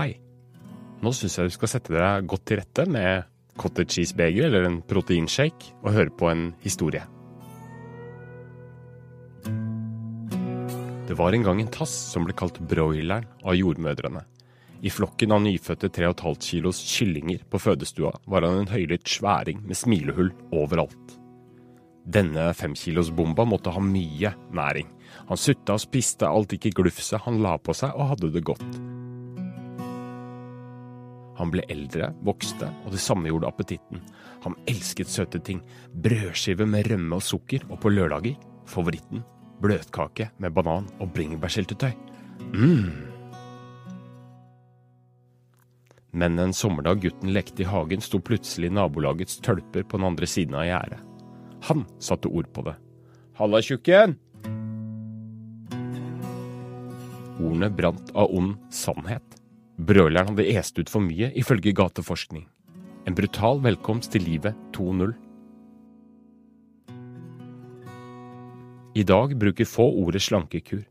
Hei. Nå syns jeg du skal sette deg godt til rette med cottage cheese-beger eller en proteinshake og høre på en historie. Det var en gang en tass som ble kalt broileren av jordmødrene. I flokken av nyfødte 3,5 kilos kyllinger på fødestua var han en høylytt sværing med smilehull overalt. Denne femkilosbomba måtte ha mye næring. Han sutta og spiste alt ikke glufset han la på seg, og hadde det godt. Han ble eldre, vokste, og det samme gjorde appetitten. Han elsket søte ting. Brødskive med rømme og sukker, og på lørdager favoritten bløtkake med banan og bringebærsyltetøy. mm. Men en sommerdag gutten lekte i hagen, sto plutselig nabolagets tølper på den andre siden av gjerdet. Han satte ord på det. Halla, tjukken! Ordene brant av ond sannhet. Broileren hadde est ut for mye, ifølge gateforskning. En brutal velkomst til livet 2.0. I dag bruker få ordet slankekur.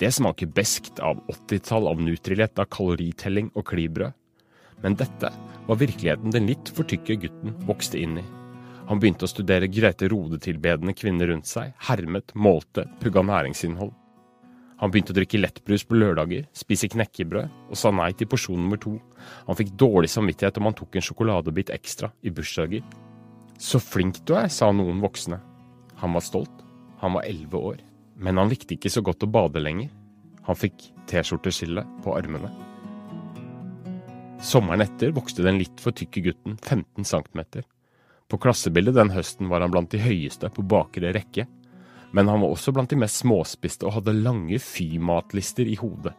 Det smaker beskt av 80-tall av Nutrilett av kaloritelling og klibrød. Men dette var virkeligheten den litt for tykke gutten vokste inn i. Han begynte å studere Grete Rode-tilbedende kvinner rundt seg, hermet, målte, pugga næringsinnhold. Han begynte å drikke lettbrus på lørdager, spise knekkebrød, og sa nei til porsjon nummer to. Han fikk dårlig samvittighet om han tok en sjokoladebit ekstra i bursdager. Så flink du er, sa noen voksne. Han var stolt. Han var elleve år. Men han likte ikke så godt å bade lenger. Han fikk T-skjorteskille på armene. Sommeren etter vokste den litt for tykke gutten 15 cm. På klassebildet den høsten var han blant de høyeste på bakre rekke, men han var også blant de mest småspiste og hadde lange fymatlister i hodet.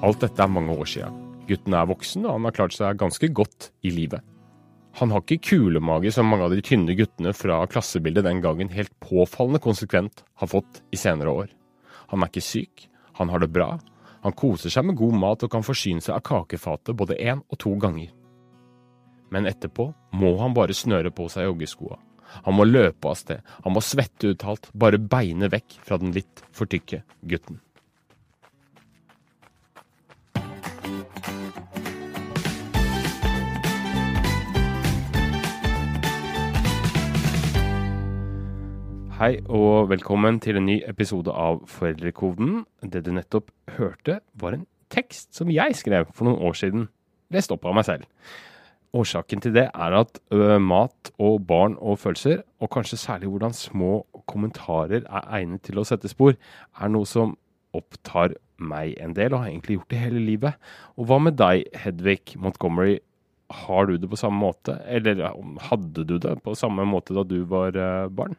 Alt dette er mange år siden. Gutten er voksen, og han har klart seg ganske godt i livet. Han har ikke kulemage som mange av de tynne guttene fra klassebildet den gangen helt påfallende konsekvent har fått i senere år. Han er ikke syk, han har det bra, han koser seg med god mat og kan forsyne seg av kakefatet både én og to ganger. Men etterpå må han bare snøre på seg joggeskoa. Han må løpe av sted, han må svette uttalt, bare beine vekk fra den litt for tykke gutten. Hei og velkommen til en ny episode av Foreldrekoden. Det du nettopp hørte, var en tekst som jeg skrev for noen år siden. Lest opp av meg selv. Årsaken til det er at ø, mat og barn og følelser, og kanskje særlig hvordan små kommentarer er egnet til å sette spor, er noe som opptar meg en del, og har egentlig gjort det hele livet. Og hva med deg, Hedvig Montgomery? Har du det på samme måte, eller hadde du det på samme måte da du var barn?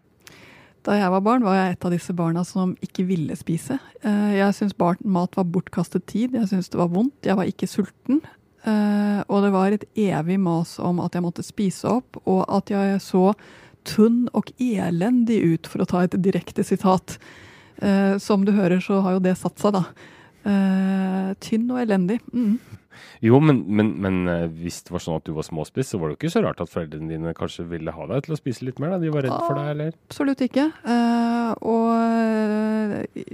Da jeg var barn, var jeg et av disse barna som ikke ville spise. Eh, jeg syntes mat var bortkastet tid, jeg syntes det var vondt, jeg var ikke sulten. Eh, og det var et evig mas om at jeg måtte spise opp, og at jeg så tunn og elendig ut, for å ta et direkte sitat. Eh, som du hører, så har jo det satt seg, da. Tynn og elendig. Mm. Jo, men, men, men, eh, hvis det var sånn at du var småspist, så var det jo ikke så rart at foreldrene dine kanskje ville ha deg til å spise litt mer? da? De var redd for deg, eller? Absolutt ikke.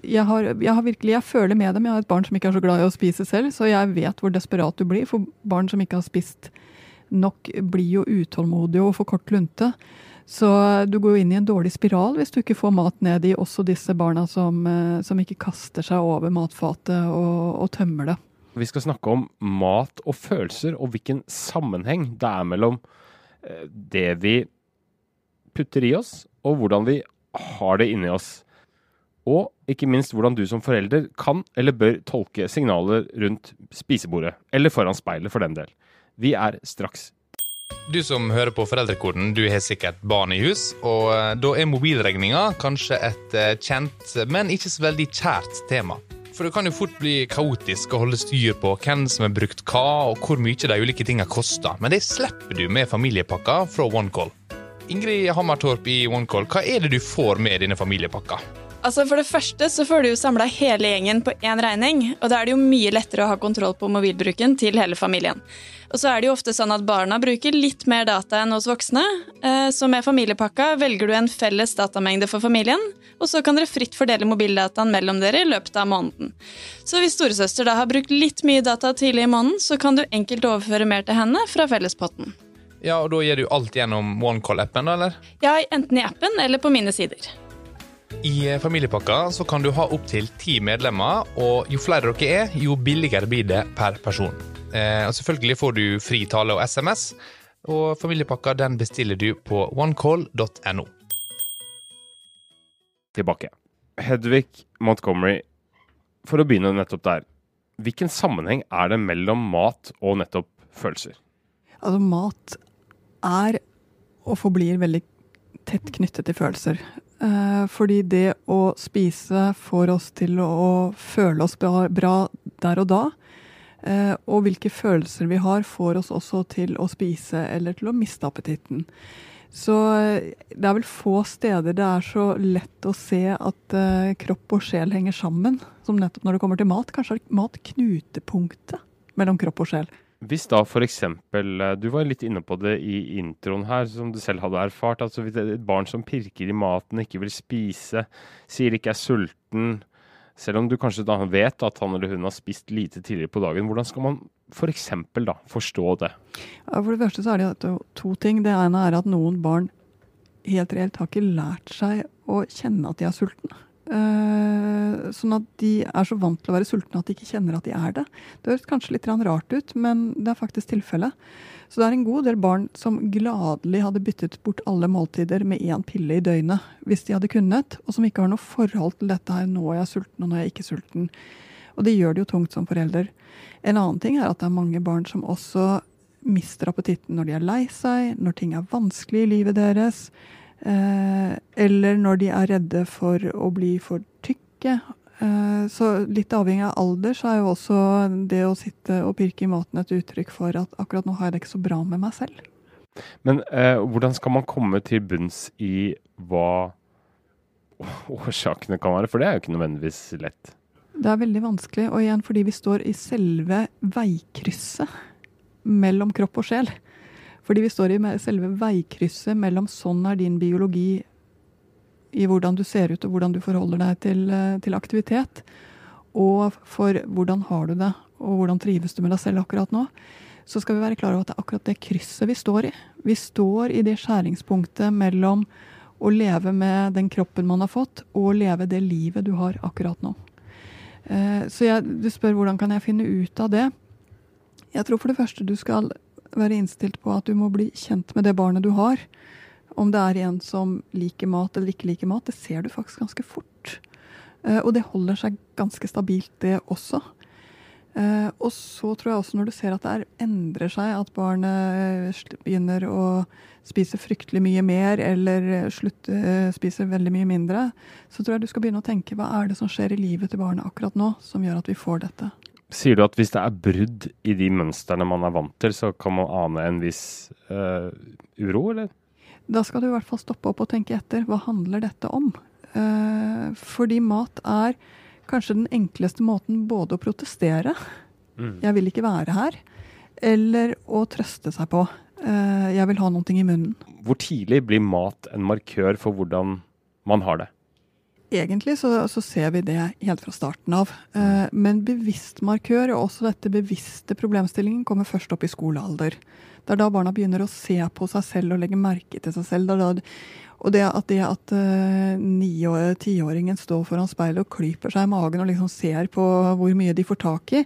Eh, jeg har, jeg har, virkelig, jeg føler med dem. Jeg har et barn som ikke er så glad i å spise selv, så jeg vet hvor desperat du blir. For barn som ikke har spist nok, blir jo utålmodige og får kort lunte. Så du går jo inn i en dårlig spiral hvis du ikke får mat ned i også disse barna som, som ikke kaster seg over matfatet og, og tømmer det. Vi skal snakke om mat og følelser, og hvilken sammenheng det er mellom eh, det vi putter i oss, og hvordan vi har det inni oss. Og ikke minst hvordan du som forelder kan eller bør tolke signaler rundt spisebordet, eller foran speilet for den del. Vi er straks du som hører på Foreldrekoden, du har sikkert barn i hus, og eh, da er mobilregninga kanskje et eh, kjent, men ikke så veldig kjært tema. For det kan jo fort bli kaotisk å holde styr på hvem som har brukt hva, og hvor mye de ulike tinga koster. Men det slipper du med familiepakka fra OneCall. Ingrid Hammertorp i OneCall, hva er det du får med denne familiepakka? Altså For det første så får du jo samla hele gjengen på én regning, og da er det jo mye lettere å ha kontroll på mobilbruken til hele familien. Og så er det jo ofte sånn at barna bruker litt mer data enn hos voksne, eh, så med familiepakka velger du en felles datamengde for familien, og så kan dere fritt fordele mobildataen mellom dere i løpet av måneden. Så hvis storesøster da har brukt litt mye data tidlig i måneden, så kan du enkelt overføre mer til henne fra fellespotten. Ja, og da gir du alt gjennom OneCall-appen, da, eller? Ja, enten i appen eller på mine sider. I eh, familiepakka så kan du ha opptil ti medlemmer, og jo flere dere er, jo billigere blir det per person. Eh, og selvfølgelig får du fri tale og SMS, og familiepakka den bestiller du på onecall.no. Tilbake. Hedvig Montgomery, for å begynne nettopp der. Hvilken sammenheng er det mellom mat og nettopp følelser? Altså, mat er og forblir veldig tett knyttet til følelser. Eh, fordi det å spise får oss til å føle oss bra, der og da. Eh, og hvilke følelser vi har, får oss også til å spise eller til å miste appetitten. Så eh, det er vel få steder det er så lett å se at kropp og sjel henger sammen, som nettopp når det kommer til mat. Kanskje er mat knutepunktet mellom kropp og sjel. Hvis da f.eks. Eh, du var litt inne på det i introen her, som du selv hadde erfart. altså et barn som pirker i maten, ikke vil spise, sier ikke er sulten, selv om du kanskje da vet at han eller hun har spist lite tidligere på dagen, hvordan skal man. For da forstå det? Ja, for det første så er det to ting. Det ene er at noen barn helt reelt har ikke lært seg å kjenne at de er sultne. Uh, sånn at de er så vant til å være sultne at de ikke kjenner at de er det. Det høres kanskje litt rart ut, men det er faktisk tilfellet. Så det er en god del barn som gladelig hadde byttet bort alle måltider med én pille i døgnet hvis de hadde kunnet, og som ikke har noe forhold til dette her nå er jeg sulten og nå er jeg ikke sulten. Og det gjør det jo tungt som forelder. En annen ting er at det er mange barn som også mister appetitten når de er lei seg, når ting er vanskelig i livet deres. Eh, eller når de er redde for å bli for tykke. Eh, så litt avhengig av alder, så er jo også det å sitte og pirke i maten et uttrykk for at akkurat nå har jeg det ikke så bra med meg selv. Men eh, hvordan skal man komme til bunns i hva årsakene kan være? For det er jo ikke nødvendigvis lett. Det er veldig vanskelig, og igjen fordi vi står i selve veikrysset mellom kropp og sjel. Fordi vi står i selve veikrysset mellom sånn er din biologi i hvordan du ser ut og hvordan du forholder deg til, eh, til aktivitet, og for hvordan har du det og hvordan trives du med deg selv akkurat nå, så skal vi være klar over at det er akkurat det krysset vi står i. Vi står i det skjæringspunktet mellom å leve med den kroppen man har fått, og å leve det livet du har akkurat nå. Eh, så jeg, du spør hvordan kan jeg finne ut av det. Jeg tror for det første du skal være innstilt på at du må bli kjent med det barnet du har. Om det er en som liker mat eller ikke liker mat, det ser du faktisk ganske fort. Uh, og det holder seg ganske stabilt, det også. Uh, og så tror jeg også når du ser at det er, endrer seg, at barnet begynner å spise fryktelig mye mer eller slutte, uh, spiser veldig mye mindre, så tror jeg du skal begynne å tenke hva er det som skjer i livet til barnet akkurat nå som gjør at vi får dette. Sier du at hvis det er brudd i de mønstrene man er vant til, så kan man ane en viss uh, uro, eller? Da skal du i hvert fall stoppe opp og tenke etter. Hva handler dette om? Uh, fordi mat er kanskje den enkleste måten både å protestere mm. 'jeg vil ikke være her', eller å trøste seg på. Uh, 'Jeg vil ha noe i munnen'. Hvor tidlig blir mat en markør for hvordan man har det? Egentlig så, så, ser vi det helt fra starten av. Eh, men bevisst markør, og også dette bevisste problemstillingen, kommer først opp i skolealder. Det er da barna begynner å se på seg selv og legge merke til seg selv. Det da, og det at, det at uh, tiåringen står foran speilet og klyper seg i magen og liksom ser på hvor mye de får tak i,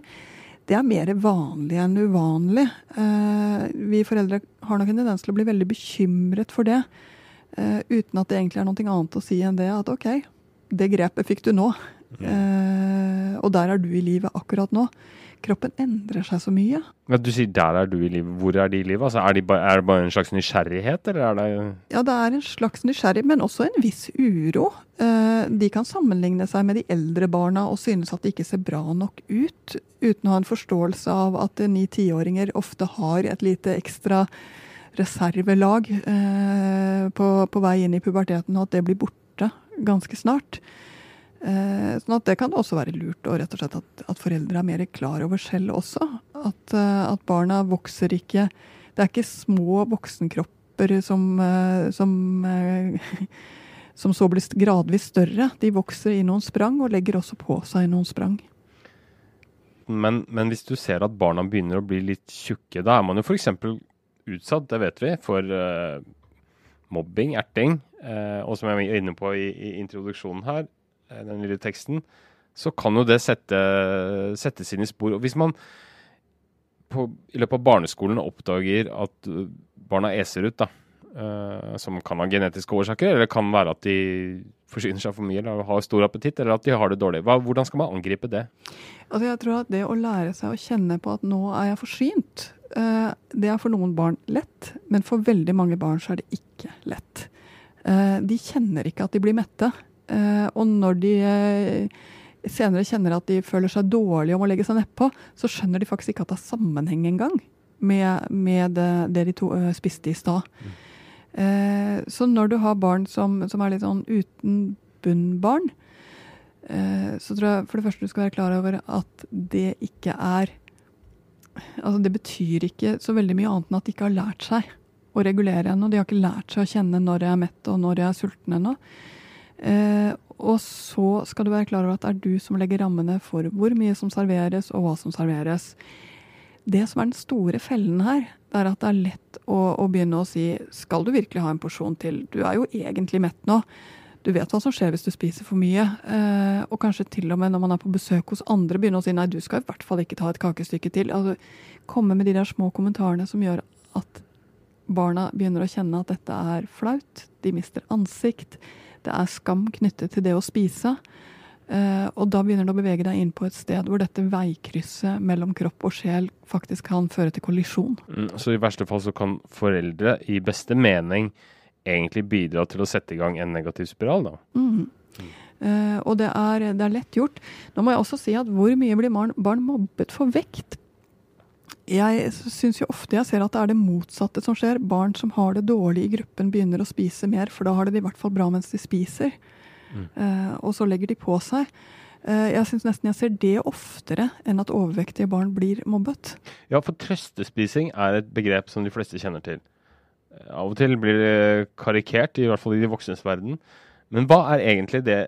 det er mer vanlig enn uvanlig. Uh, vi foreldre har nok en tendens til å bli veldig bekymret for det. Uh, uten at det egentlig er noe annet å si enn det at OK, det grepet fikk du nå. Mm. Eh, og der er du i livet akkurat nå. Kroppen endrer seg så mye. Men Du sier 'der er du i livet'. Hvor er de i livet? Altså, er, de ba, er, det bare en slags nysgjerrighet, eller er det Ja, det er en slags nysgjerrighet, men også en viss uro. Eh, de kan sammenligne seg med de eldre barna og synes at de ikke ser bra nok ut, uten å ha en forståelse av at ni-tiåringer ofte har et lite ekstra reservelag eh, på, på vei inn i puberteten, og at det blir borte ganske snart. Eh, sånn at det kan også være lurt, og rett og slett at, at foreldre er mer klar over selv også. At, eh, at, barna vokser ikke Det er ikke små voksenkropper som, eh, som, som så blir gradvis større. De vokser i noen sprang, og legger også på seg noen sprang. Men, men hvis du ser at barna begynner å bli litt tjukke, da er man jo f.eks. utsatt, det vet vi, for uh, mobbing, erting. Uh, og som jeg var inne på i, i introduksjonen her, Eh, den lille teksten, så kan jo det sette, sette sine spor. Og hvis man på, i løpet av barneskolen oppdager at eh, barna eser ut, da, uh, som kan ha genetiske årsaker, eller kan være at de forsyner seg for mye eller har stor appetitt, eller at de har det dårlig. Hva, hvordan skal man angripe det? Altså jeg tror at Det å lære seg å kjenne på at nå er jeg forsynt, det er for noen barn lett, men for veldig mange barn så er det ikke lett. Uh, de kjenner ikke at de blir mette. Eh, og når de eh, senere kjenner at de føler seg dårlige om å legge seg nedpå, så skjønner de faktisk ikke at det er sammenheng engang med, med det, de to, spiste i stad. Mm. Så når du har barn som, som er litt sånn uten bunn-barn, så tror jeg for det første du skal være klar over at det ikke er Altså det betyr ikke så veldig mye annet enn at de ikke har lært seg å regulere ennå. De har ikke lært seg å kjenne når jeg er mett og når jeg er sulten ennå. Eh, og så skal du være klar over at det er du som legger rammene for hvor mye som serveres, og hva som serveres. Det som er den store fellen her, det er at det er lett å, å, begynne å si skal du virkelig ha en porsjon til? Du er jo egentlig mett nå. Du vet hva som skjer hvis du spiser for mye. Eh, og kanskje til og med når man er på besøk hos andre, begynne å si nei, du skal i hvert fall ikke ta et kakestykke til. Altså, komme med de der små kommentarene som gjør at barna begynner å kjenne at dette er flaut. De mister ansikt. Det er skam knyttet til det å spise. Uh, og da begynner du å bevege deg inn på et sted hvor dette veikrysset mellom kropp og sjel faktisk kan føre til kollisjon. Mm, så i verste fall så kan foreldre i beste mening egentlig bidra til å sette i gang en negativ spiral, da? Mm. Uh, og det er, det er, lett gjort. Nå må jeg også si at hvor mye blir barn, barn mobbet for vekt? Jeg syns jo ofte jeg ser at det er det motsatte som skjer. Barn som har det dårlig i gruppen, begynner å spise mer, for da har de det i hvert fall bra mens de spiser. Mm. Uh, og så legger de på seg. Uh, jeg syns nesten jeg ser det oftere enn at overvektige barn blir mobbet. Ja, for trøstespising er et begrep som de fleste kjenner til. Uh, av og til blir det karikert, i hvert fall i de voksnes verden. Men hva er egentlig det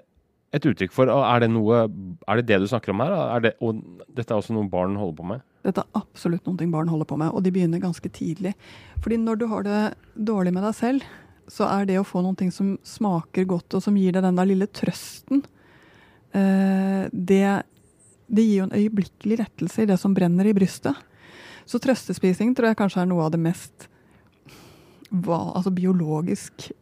et uttrykk for? Er det, noe, er det det du snakker om her? Er det, og dette er også noe barn holder på med? Dette er absolutt noe barn holder på med, og de begynner ganske tidlig. Fordi når du har det dårlig med deg selv, så er det å få noe som smaker godt, og som gir deg den der lille trøsten, eh, det, det gir jo en øyeblikkelig rettelse i det som brenner i brystet. Så trøstespising tror jeg kanskje er noe av det mest altså biologisk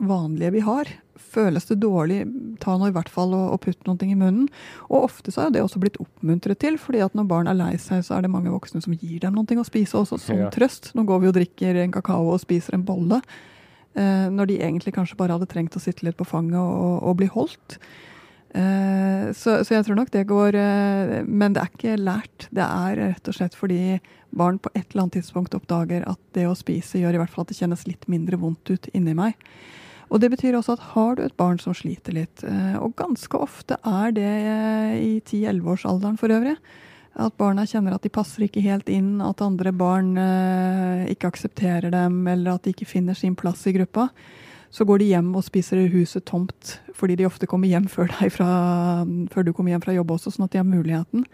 vanlige vi har. Føles det dårlig, ta nå i hvert fall og, og putt noe i munnen. Og ofte så er det også blitt oppmuntret til, fordi at når barn er lei seg, så er det mange voksne som gir dem noe å spise også, som ja. trøst. Nå går vi og drikker en kakao og spiser en bolle. Eh, når de egentlig kanskje bare hadde trengt å sitte litt på fanget og, og, bli holdt. Eh, så, så, jeg tror nok det går eh, Men det er ikke lært. Det er rett og slett fordi barn på et eller annet tidspunkt oppdager at det å spise gjør i hvert fall at det kjennes litt mindre vondt ut inni meg. Og det betyr også at har du et barn som sliter litt, eh, og ganske ofte er det eh, i 10-11-årsalderen for øvrig, at barna kjenner at de passer ikke helt inn, at andre barn eh, ikke aksepterer dem, eller at de ikke finner sin plass i gruppa, så går de hjem og spiser huset tomt, fordi de ofte kommer hjem før, fra, før du kommer hjem fra jobb også, sånn at de har muligheten.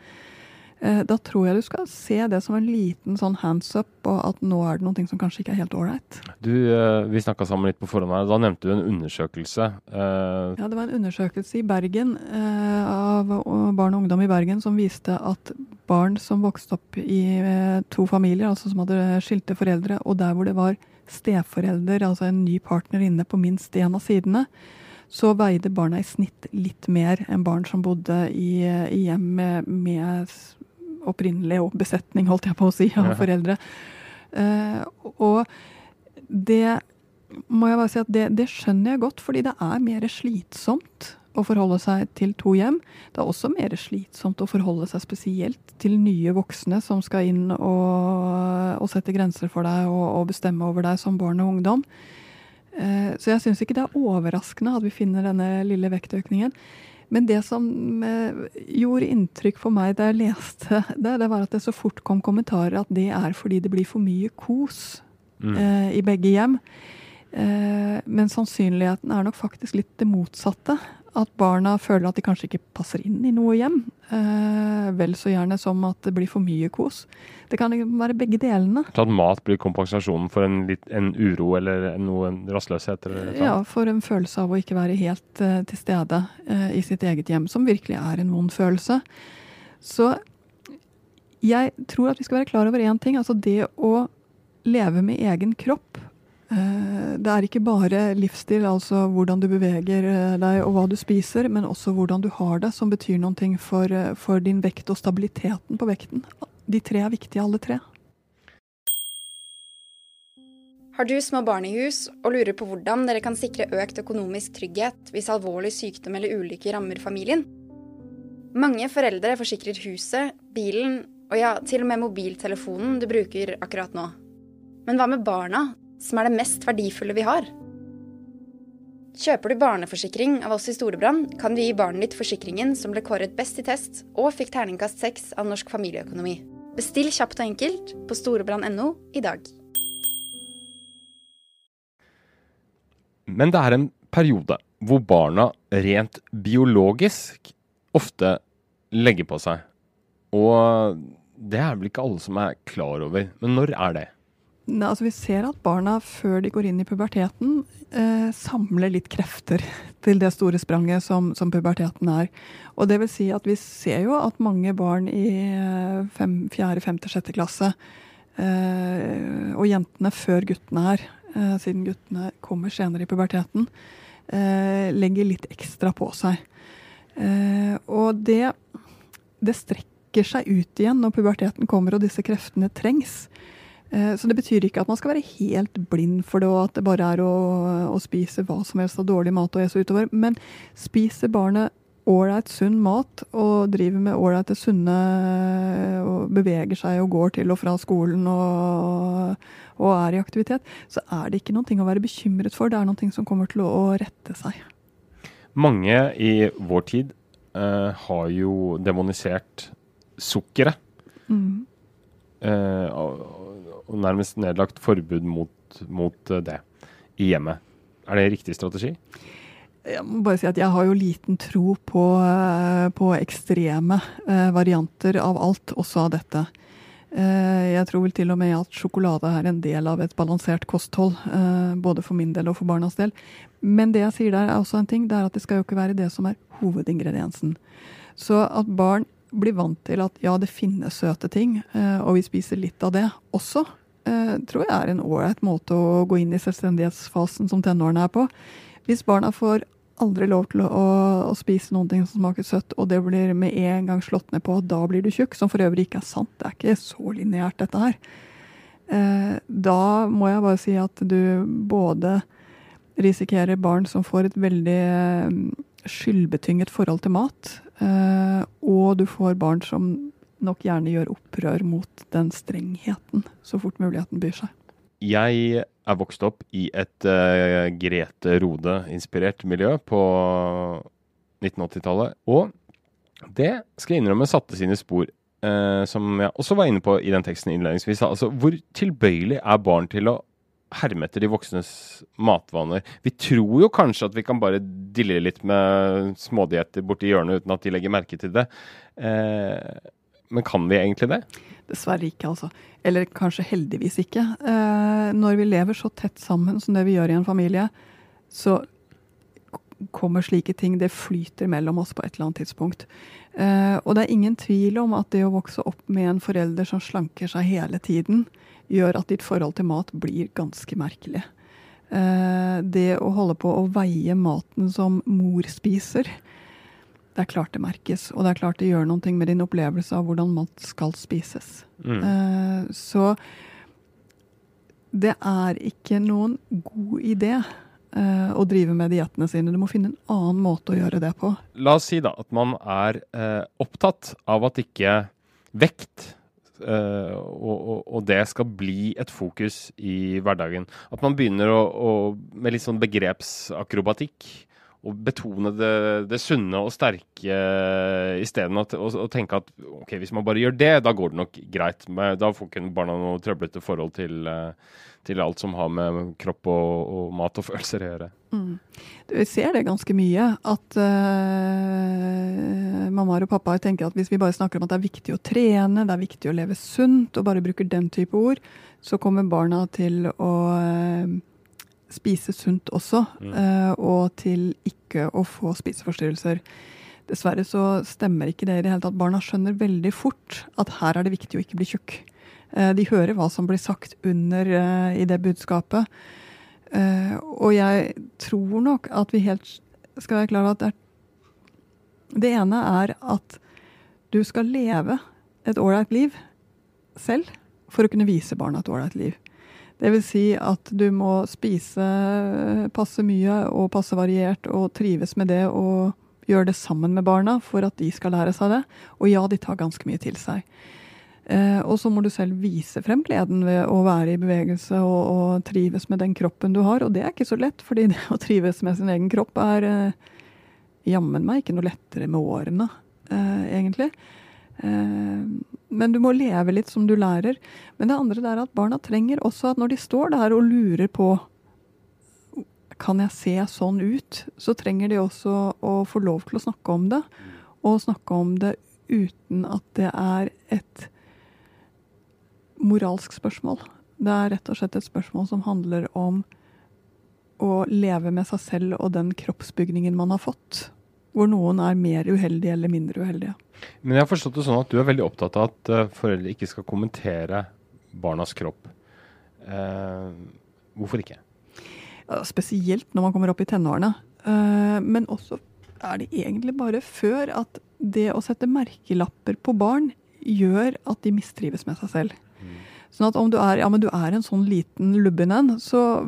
Eh, da tror jeg du skal se det som en liten sånn hands up, og at nå er det noe som kanskje ikke er helt ålreit. Eh, Vi snakka sammen litt på forhånd her, da nevnte du en undersøkelse. Eh, ja, det var en undersøkelse i Bergen av barn og ungdom i Bergen som viste at barn som vokste opp i to familier, altså som hadde skilte foreldre, og der hvor det var steforelder, altså en ny partner inne på minst én av sidene, så veide barna i snitt litt mer enn barn som bodde i, i hjem med, med opprinnelig og besetning, holdt jeg på å si, av ja. foreldre. Uh, og det må jeg bare si at det, det, skjønner jeg godt, fordi det er mer slitsomt å forholde seg til to hjem. Det er også mer slitsomt å forholde seg spesielt til nye voksne som skal inn og, og sette grenser for deg og, og, bestemme over deg som barn og ungdom. Uh, så jeg syns ikke det er overraskende at vi finner denne lille vektøkningen. Men det som eh, gjorde inntrykk på meg da jeg leste det, det var at det så fort kom kommentarer at det er fordi det blir for mye kos Mm. eh, i begge hjem. Eh, men sannsynligheten er nok faktisk litt det motsatte. At barna føler at de kanskje ikke passer inn i noe hjem. Eh, vel så gjerne som at det blir for mye kos. Det kan være begge delene. Så at mat blir kompensasjonen for en, litt, en uro eller noe rastløshet? Eller Ja, for en følelse av å ikke være helt eh, til stede eh, i sitt eget hjem, som virkelig er en vond følelse. Så jeg tror at vi skal være klar over én ting. Altså det å leve med egen kropp. Eh, det er ikke bare livsstil, altså hvordan du beveger eh, deg og hva du spiser, men også hvordan du har det, som betyr ting for, eh, for din vekt og stabiliteten på vekten. De tre er viktige, alle tre. Har du små barn i hus og lurer på hvordan dere kan sikre økt økonomisk trygghet hvis alvorlig sykdom eller ulykke rammer familien? Mange foreldre forsikrer huset, bilen og ja, til og med mobiltelefonen du bruker akkurat nå. Men hva med barna, som er det mest verdifulle vi har? Kjøper du barneforsikring av oss i Storebrand, kan vi gi barnet ditt forsikringen som ble kåret best i test og fikk terningkast seks av Norsk familieøkonomi. Bestill kjapt og enkelt på storebrand.no i dag. Men det er en periode hvor barna rent biologisk ofte legger på seg. Og det er vel ikke alle som er klar over. Men når er det? Nei, altså Vi ser at barna før de går inn i puberteten, eh, samler litt krefter til det store spranget som, som puberteten er. Og det vil si at vi ser jo at mange barn i eh, fem, fjerde, femte, sjette klasse, eh, og jentene før guttene er, eh, siden guttene kommer senere i puberteten, eh, legger litt ekstra på seg. Eh, og det, det strekker seg ut igjen når puberteten kommer og disse kreftene trengs. Eh, Så det betyr ikke at man skal være helt blind for det, og at det bare er å, å spise hva som helst av dårlig mat og ese utover. Men spiser barnet ålreit, sunn mat og driver med ålreite, sunne og beveger seg og går til og fra skolen og, og er i aktivitet, så er det ikke noe å være bekymret for. Det er noe som kommer til å, å rette seg. Mange i vår tid eh, har jo demonisert sukkeret. Mm. eh, og, nærmest nedlagt forbud mot, mot eh, det i hjemmet. Er det riktig strategi? Jeg må bare si at jeg har jo liten tro på, eh, på ekstreme eh, varianter av alt, også av dette. Jeg tror vel til og med at sjokolade er en del av et balansert kosthold. Både for min del og for barnas del. Men det jeg sier der er også en ting, det er at det skal jo ikke være det som er hovedingrediensen. Så at barn blir vant til at ja, det finnes søte ting, eh, og vi spiser litt av det også, eh, tror jeg er en ålreit måte å gå inn i selvstendighetsfasen som tenårene er på. Hvis barna får aldri lov til å, å, spise noen ting som smaker søtt, og det blir med en gang slått ned på at da blir du tjukk, som for øvrig ikke er sant, det er ikke så lineært dette her, eh, da må jeg bare si at du både risikerer barn som får et veldig skyldbetynget forhold til mat, og du får barn som nok gjerne gjør opprør mot den strengheten så fort muligheten byr seg. Jeg er vokst opp i et uh, Grete Rode-inspirert miljø på 1980-tallet. Og det skal jeg innrømme satte sine spor, uh, som jeg også var inne på i den teksten innledningsvis. Altså, hvor tilbøyelig er barn til å herme etter de voksnes matvaner? Vi tror jo kanskje at vi kan bare dille litt med smådietter borti hjørnet uten at de legger merke til det. Eh, men kan vi egentlig det? Dessverre ikke, altså. Eller kanskje heldigvis ikke. Eh, når vi lever så tett sammen som det vi gjør i en familie, så kommer slike ting Det flyter mellom oss på et eller annet tidspunkt. Eh, og det er ingen tvil om at det å vokse opp med en forelder som slanker seg hele tiden, gjør at ditt forhold til mat blir ganske merkelig. Eh, det å holde på å veie maten som mor spiser, det er klart det merkes. Og det er klart det gjør noe med din opplevelse av hvordan mat skal spises. Mm. Eh, så det er ikke noen god idé eh, å drive med diettene sine. Du må finne en annen måte å gjøre det på. La oss si da at man er opptatt av at ikke vekt og, og, og det skal bli et fokus i hverdagen. At man begynner å, å, med litt sånn begrepsakrobatikk å betone det, det, sunne og sterke isteden å, å, tenke at ok, hvis man bare gjør det, da går det nok greit. Men Da får ikke barna noe trøblete forhold til, til, alt som har med kropp og, og mat og følelser å gjøre. Mm. Vi ser det ganske mye. At uh, mammaer og pappaer tenker at hvis vi bare snakker om at det er viktig å trene, det er viktig å leve sunt, og bare bruker den type ord, så kommer barna til å uh, spise sunt også, mm. uh, og til ikke å få spiseforstyrrelser. Dessverre så stemmer ikke det i det hele tatt. Barna skjønner veldig fort at her er det viktig å ikke bli tjukk. Uh, de hører hva som blir sagt under uh, i det budskapet. og jeg tror nok at vi helt skal være klar over at det, er, det ene er at du skal leve et ålreit liv selv for å kunne vise barna et ålreit liv. Vil si at du må spise passe mye og passe variert og trives med det og gjøre det sammen med barna for at de skal lære seg det. Og ja, de tar ganske mye til seg. Eh, og så må du selv vise frem gleden ved å være i bevegelse og, og, trives med den kroppen du har. Og det er ikke så lett, fordi det å trives med sin egen kropp er eh, jammen meg ikke noe lettere med årene, eh, egentlig. Eh, men du må leve litt som du lærer. Men det andre er at barna trenger også at når de står der og lurer på kan jeg se sånn ut, så trenger de også å få lov til å snakke om det. Og snakke om det uten at det er et moralsk spørsmål. Det er rett og slett et spørsmål som handler om å leve med seg selv og den kroppsbygningen man har fått. Hvor noen er mer uheldige eller mindre uheldige. Men jeg har forstått det sånn at du er veldig opptatt av at uh, foreldre ikke skal kommentere barnas kropp. Uh, hvorfor ikke? Ja, spesielt når man kommer opp i tenårene. Uh, men også er det egentlig bare før at det å sette merkelapper på barn gjør at de mistrives med seg selv. Mm. Sånn at om du er, ja, men du er en sånn liten lubben en, så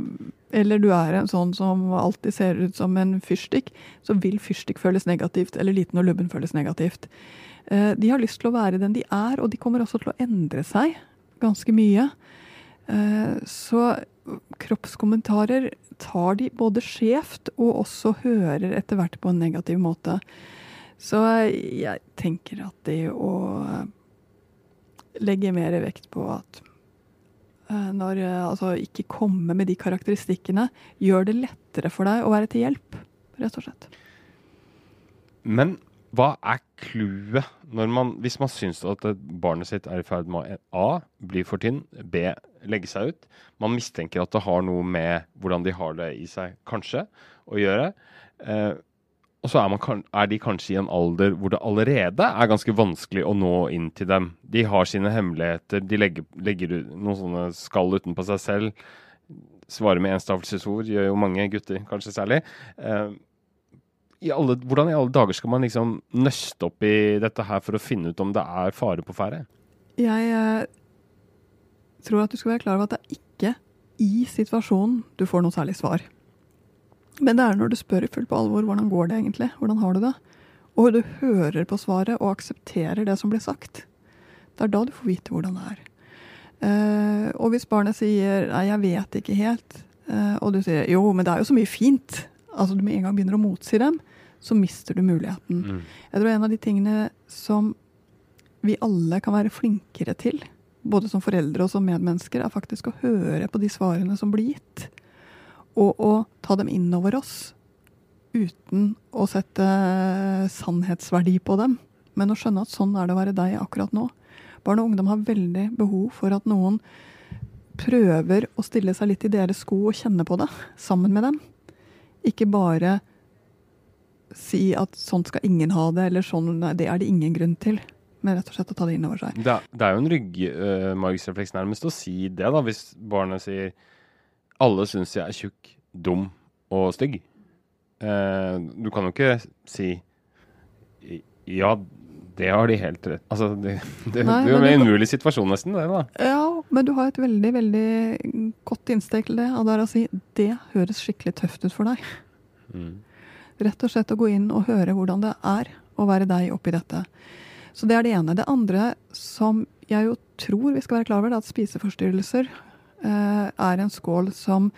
eller du er en sånn som alltid ser ut som en fyrstikk, så vil fyrstikk føles negativt, eller liten og lubben føles negativt. Eh, de har lyst til å være den de er, og de kommer også til å endre seg ganske mye. Eh, så kroppskommentarer tar de både skjevt og også hører etter hvert på en negativ måte. Så jeg tenker at det å legge mer vekt på at Eh, når, eh, altså ikke komme med de karakteristikkene, gjør det lettere for deg å være til hjelp, rett og slett. Men hva er clouet hvis man syns at barnet sitt er i ferd med å A. bli for tynn, B. legge seg ut. Man mistenker at det har noe med hvordan de har det i seg, kanskje, å gjøre. Eh, og så er, man, er, de kanskje i en alder hvor det allerede er ganske vanskelig å nå inn til dem. De har sine hemmeligheter, de legger, legger noen sånne skall utenpå seg selv. Svarer med enstavelsesord gjør jo mange gutter, kanskje særlig. Eh, i alle, hvordan i alle dager skal man liksom nøste opp i dette her for å finne ut om det er fare på ferde? Jeg eh, tror at du skal være klar over at det er ikke i situasjonen du får noe særlig svar. Men det er når du spør i fullt på alvor hvordan går det egentlig, hvordan har du det, og du hører på svaret og aksepterer det som blir sagt. Det er da du får vite hvordan det er. Uh, og hvis barnet sier 'nei, jeg vet ikke helt', uh, og du sier 'jo, men det er jo så mye fint', altså du med en gang begynner å motsi dem, så mister du muligheten. Mm. Jeg tror en av de tingene som vi alle kan være flinkere til, både som foreldre og som medmennesker, er faktisk å høre på de svarene som blir gitt og å ta dem inn over oss uten å sette sannhetsverdi på dem, men å skjønne at sånn er det å være deg akkurat nå. Barn og ungdom har veldig behov for at noen prøver å stille seg litt i deres sko og kjenne på det sammen med dem. Ikke bare si at sånn skal ingen ha det, eller sånn, det er det ingen grunn til. Men rett og slett å ta det inn over seg. Det, det er jo en ryggmargsrefleks uh, nærmest å si det, da, hvis barnet sier alle syns jeg er tjukk, dum og stygg. Eh, du kan jo ikke si ja, det har de helt rett Altså, det, det, Nei, det er jo en umulig situasjon nesten, det, da. Ja, men du har et veldig, veldig godt innsteg til det. Og det er å si det høres skikkelig tøft ut for deg. Mm. Rett og slett å gå inn og høre hvordan det er å være deg oppi dette. Så det er det ene. Det andre som jeg jo tror vi skal være klar over, det er at spiseforstyrrelser er en skål som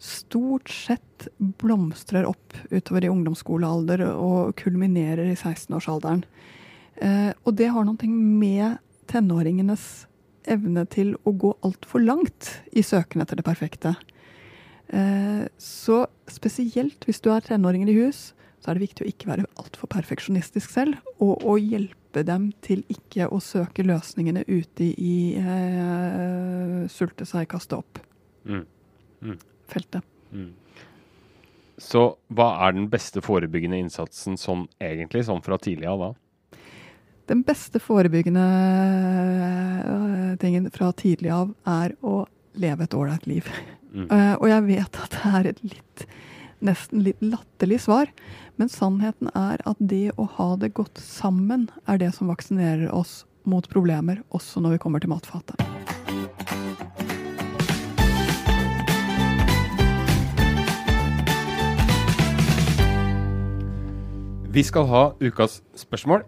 stort sett blomstrer opp utover i ungdomsskolealder og kulminerer i 16-årsalderen. Eh, og det har noe med tenåringenes evne til å gå altfor langt i søken etter det perfekte. Eh, så spesielt hvis du er tenåringer i hus, så er det viktig å ikke være altfor perfeksjonistisk selv, og å hjelpe dem til ikke å søke løsningene ute i eh, sulte seg, kaste opp. Mm. Mm. Feltet. Mm. Så hva er den beste forebyggende innsatsen sånn egentlig, sånn fra tidlig av da? Den beste forebyggende uh, tingen fra tidlig av er å leve et ålreit liv. Mm. Uh, og jeg vet at det er et litt, nesten litt latterlig svar, men sannheten er at det å ha det godt sammen er det som vaksinerer oss mot problemer, også når vi kommer til matfatet. Vi skal ha ukas spørsmål.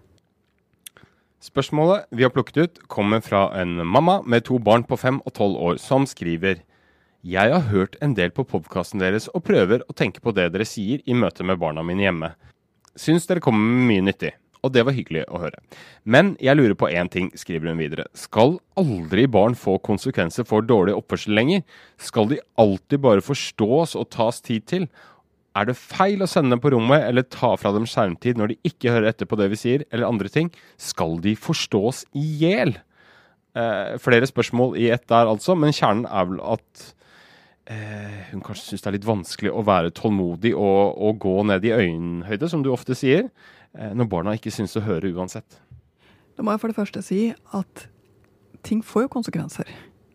Spørsmålet vi har plukket ut, kommer fra en mamma med to barn på fem og tolv år, som skriver Jeg har hørt en del på podkasten deres og prøver å tenke på det dere sier i møte med barna mine hjemme. Syns dere kommer med mye nyttig, og det var hyggelig å høre. Men jeg lurer på én ting, skriver hun videre. Skal aldri barn få konsekvenser for dårlig oppførsel lenger? Skal de alltid bare forstås og tas tid til? Er det feil å sende dem på rommet eller ta fra dem skjermtid når de ikke hører etter på det vi sier, eller andre ting? Skal de forstås i hjel? Eh, flere spørsmål i ett der, altså, men kjernen er vel at eh, hun kanskje syns det er litt vanskelig å være tålmodig og, og gå ned i øyenhøyde, som du ofte sier, eh, når barna ikke syns å høre uansett. Da må jeg for det første si at ting får jo konsekvenser.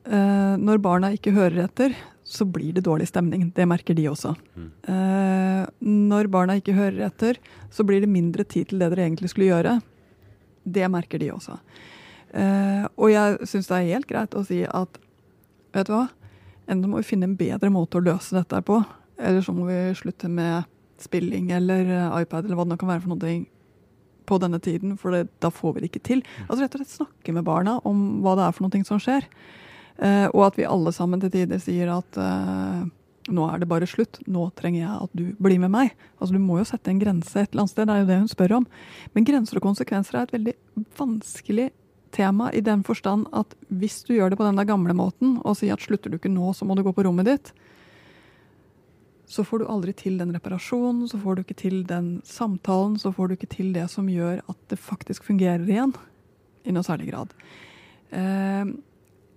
Eh, når barna ikke hører etter, så blir det dårlig stemning. Det merker de også. Mm. Eh, når barna ikke hører etter, så blir det mindre tid til det dere egentlig skulle gjøre. Det merker de også. Eh, og jeg syns det er helt greit å si at vet du hva, enten må vi finne en bedre måte å løse dette på, eller så må vi slutte med spilling eller iPad eller hva det kan være for noe på denne tiden, for det, da får vi det ikke til. Mm. Altså rett og slett snakke med barna om hva det er for noe som skjer. Eh, og at vi alle sammen til tider sier at eh, nå er det bare slutt, nå trenger jeg at du blir med meg. Altså Du må jo sette en grense et eller annet sted, det er jo det hun spør om. Men grenser og konsekvenser er et veldig vanskelig tema i den forstand at hvis du gjør det på den der gamle måten og sier at slutter du ikke nå, så må du gå på rommet ditt, så får du aldri til den reparasjonen, så får du ikke til den samtalen, så får du ikke til det som gjør at det faktisk fungerer igjen, i noe særlig grad. Uh,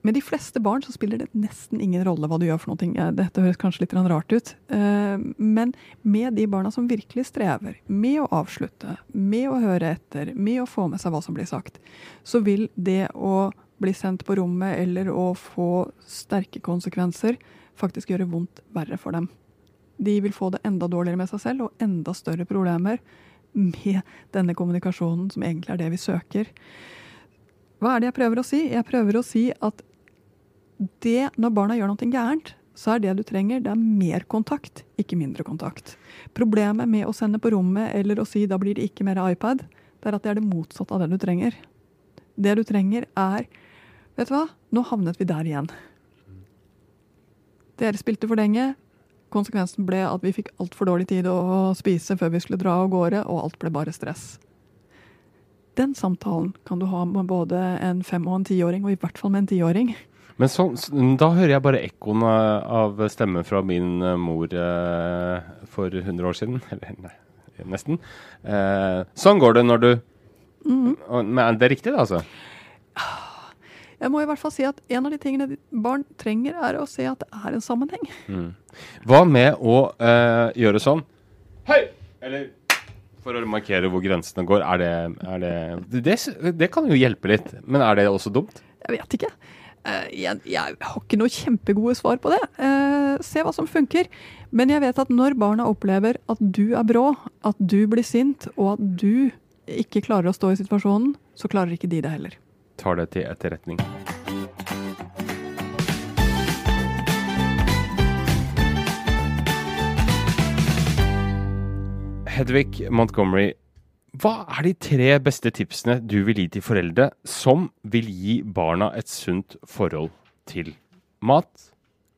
med de fleste barn så spiller det nesten ingen rolle hva du gjør for noe. Dette høres kanskje litt rart ut. Eh, men med de barna som virkelig strever med å avslutte, med å høre etter, med å få med seg hva som blir sagt, så vil det å bli sendt på rommet eller å få sterke konsekvenser faktisk gjøre vondt verre for dem. De vil få det enda dårligere med seg selv og enda større problemer med denne kommunikasjonen, som egentlig er det vi søker. Hva er det jeg prøver å si? Jeg prøver å si at det, når barna gjør noe gærent, så er det du trenger, det er mer kontakt, ikke mindre kontakt. Problemet med å sende på rommet eller å si da blir det ikke mer iPad, det er at det er det motsatte av det du trenger. Det du trenger, er Vet du hva, nå havnet vi der igjen. Dere spilte for lenge. Konsekvensen ble at vi fikk altfor dårlig tid å spise før vi skulle dra av gårde, og alt ble bare stress. Den samtalen kan du ha med både en fem- og en tiåring, og i hvert fall med en tiåring. Men så, da hører jeg bare ekkoen av stemmen fra min eh, mor eh, for 100 år siden. Eller nei, nesten. Eh, sånn går det når du mm. Men er det riktig, da, altså? Jeg må i hvert fall si at en av de tingene barn trenger, er å se at det er en sammenheng. Mm. Hva med å eh, gjøre sånn Hei! Eller for å markere hvor grensene går. Er det, er det, det, det kan jo hjelpe litt, men er det også dumt? Jeg vet ikke. Eh, jeg, jeg, har ikke noe kjempegode svar på det. Uh, se hva som funker. Men jeg vet at når barna opplever at du er brå, at du blir sint, og at du ikke klarer å stå i situasjonen, så klarer ikke de det heller. Tar det til etterretning. Hedvig Montgomery hva er de tre beste tipsene du vil gi til foreldre som vil gi barna et sunt forhold til mat,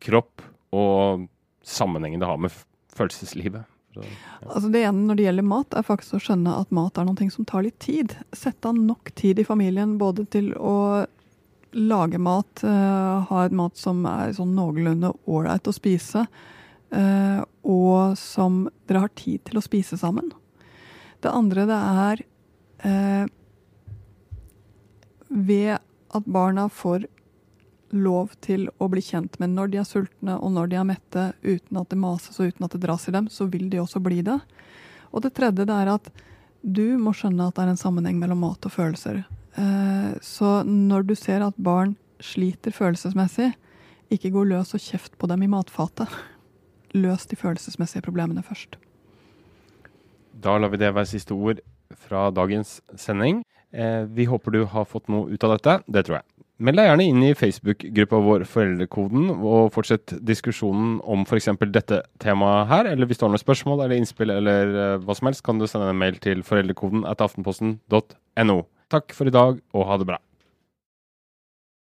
kropp og sammenhengen det har med følelseslivet. Altså Det ene når det gjelder mat, er faktisk å skjønne at mat er noe som tar litt tid. Sette av nok tid i familien både til å lage mat, uh, ha et mat som er sånn noenlunde ålreit å spise, uh, og som dere har tid til å spise sammen. Det andre det er eh, ved at barna får lov til å bli kjent med når de er sultne og når de er mette, uten at det mases og uten at det dras i dem, så vil de også bli det. Og det tredje det er at du må skjønne at det er en sammenheng mellom mat og følelser. Eh, så når du ser at barn sliter følelsesmessig, ikke gå løs og kjeft på dem i matfatet. Løs de følelsesmessige problemene først. Da lar vi det være siste ord fra dagens sending. Eh, vi håper du har fått noe ut av dette. Det tror jeg. Meld deg gjerne inn i Facebook-gruppa vår Foreldrekoden, og fortsett diskusjonen om f.eks. dette temaet her. Eller hvis du har noen spørsmål eller innspill eller uh, hva som helst, kan du sende en mail til foreldrekoden at aftenposten.no. Takk for i dag, og ha det bra.